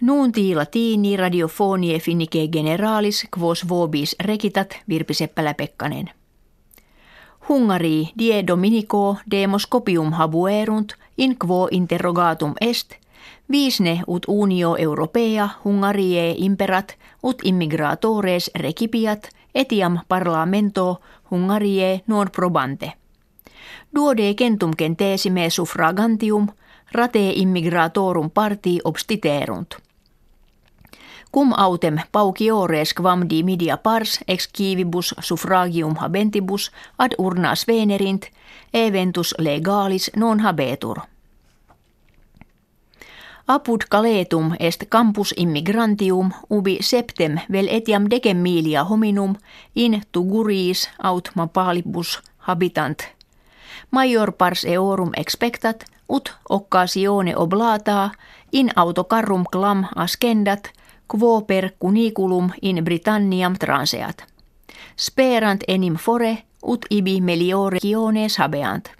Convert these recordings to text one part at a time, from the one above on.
Nuunti latini radiofonie finnike generalis quos vobis rekitat Virpi Seppälä-Pekkanen. Hungari die dominico demoscopium habuerunt in quo interrogatum est, visne ut unio europea Hungarie imperat ut immigratores recipiat etiam parlamento Hungarie non probante. Duode centum centesime suffragantium rate immigratorum parti obstiterunt. Cum autem pauciores quam di media pars ex civibus suffragium habentibus ad urnas venerint, eventus legalis non habetur. Apud caletum est campus immigrantium ubi septem vel etiam decem milia hominum in tuguris aut mapalibus habitant. Major pars eorum expectat ut occasione oblata in autocarrum clam ascendat quo per cuniculum in Britanniam transeat. Sperant enim fore ut ibi melioregiones habeant.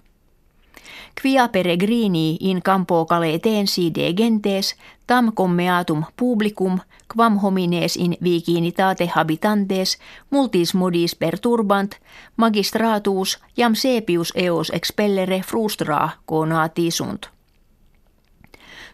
Quia peregrini in campo caletensi de gentes tam commeatum publicum quam homines in vicinitate habitantes multis modis perturbant magistratus jam sepius eos expellere frustra conati sunt.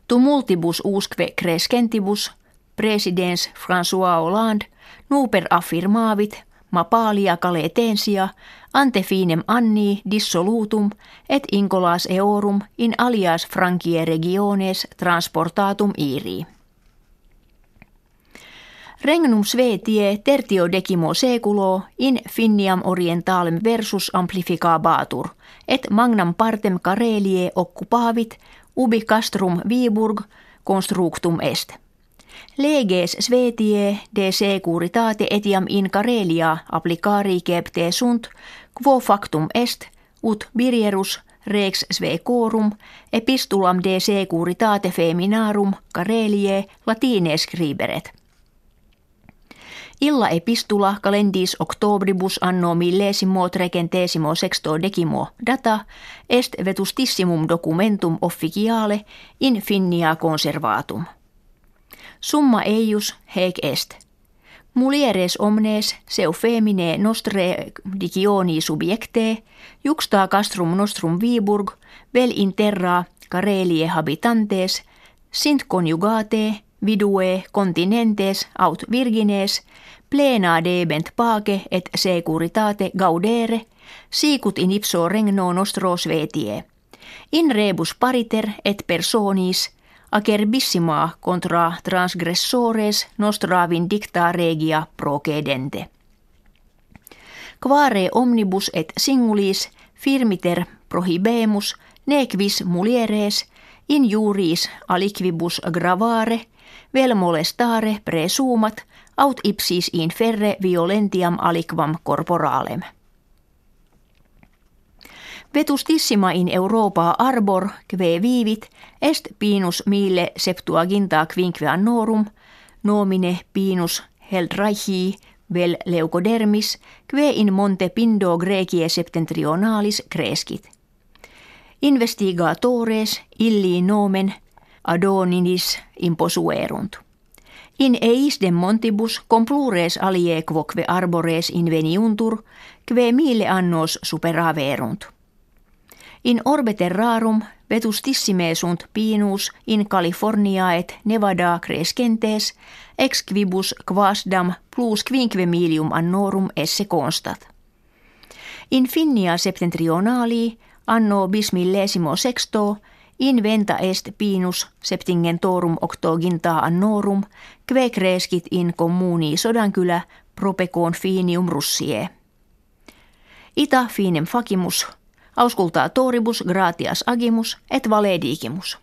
Tumultibus usque crescentibus presidens François Hollande nuper affirmavit mapalia caletensia ante finem anni dissolutum et incolas eorum in alias Frankie regiones transportatum iri. Regnum svetie tertio decimo seculo in Finniam orientalem versus amplificabatur, et magnam partem Karelie occupavit ubi castrum Viburg constructum est. Leges svetie de securitate etiam in Karelia applicari cepte sunt, quo factum est, ut birierus rex svecorum epistulam de securitate feminarum Karelie latine scriberet. Illa epistula calendis octobribus anno millesimo trecentesimo sexto decimo data est vetustissimum documentum officiale in finnia conservatum. Summa eius hec est. Mulieres omnes seu femine nostre digioni subjecte, juxta castrum nostrum Viburg, vel in terra Karelie habitantes, sint conjugate, vidue continentes aut virgines, plena debent pace et securitate gaudere, sicut in ipso regno nostro svetie. In rebus pariter et personis – acerbissima contra transgressores nostra vindicta regia procedente. Quare omnibus et singulis firmiter prohibemus nequis mulieres in juris aliquibus gravare vel molestare presumat aut ipsis in ferre violentiam aliquam corporalem. Vetustissima in Europa arbor kve vivit est pinus mille septuaginta quinque annorum nomine pinus heldraichi vel leucodermis kve in monte pindo Grecie septentrionalis crescit. Investigatores illi nomen adoninis imposuerunt. In eisdem montibus complures alie quoque arbores inveniuntur, kve mille annos superaverunt. In orbe terrarum vetustissime sunt pinus in California et Nevada crescentes ex quibus quasdam plus quinque milium annorum esse constat. In Finnia septentrionali anno bismillesimo sexto inventa est pinus septingentorum octoginta annorum kve crescit in communi Sodankylä propecoon finium russie. Ita finem facimus auskultaa toribus gratias agimus et valedigimus.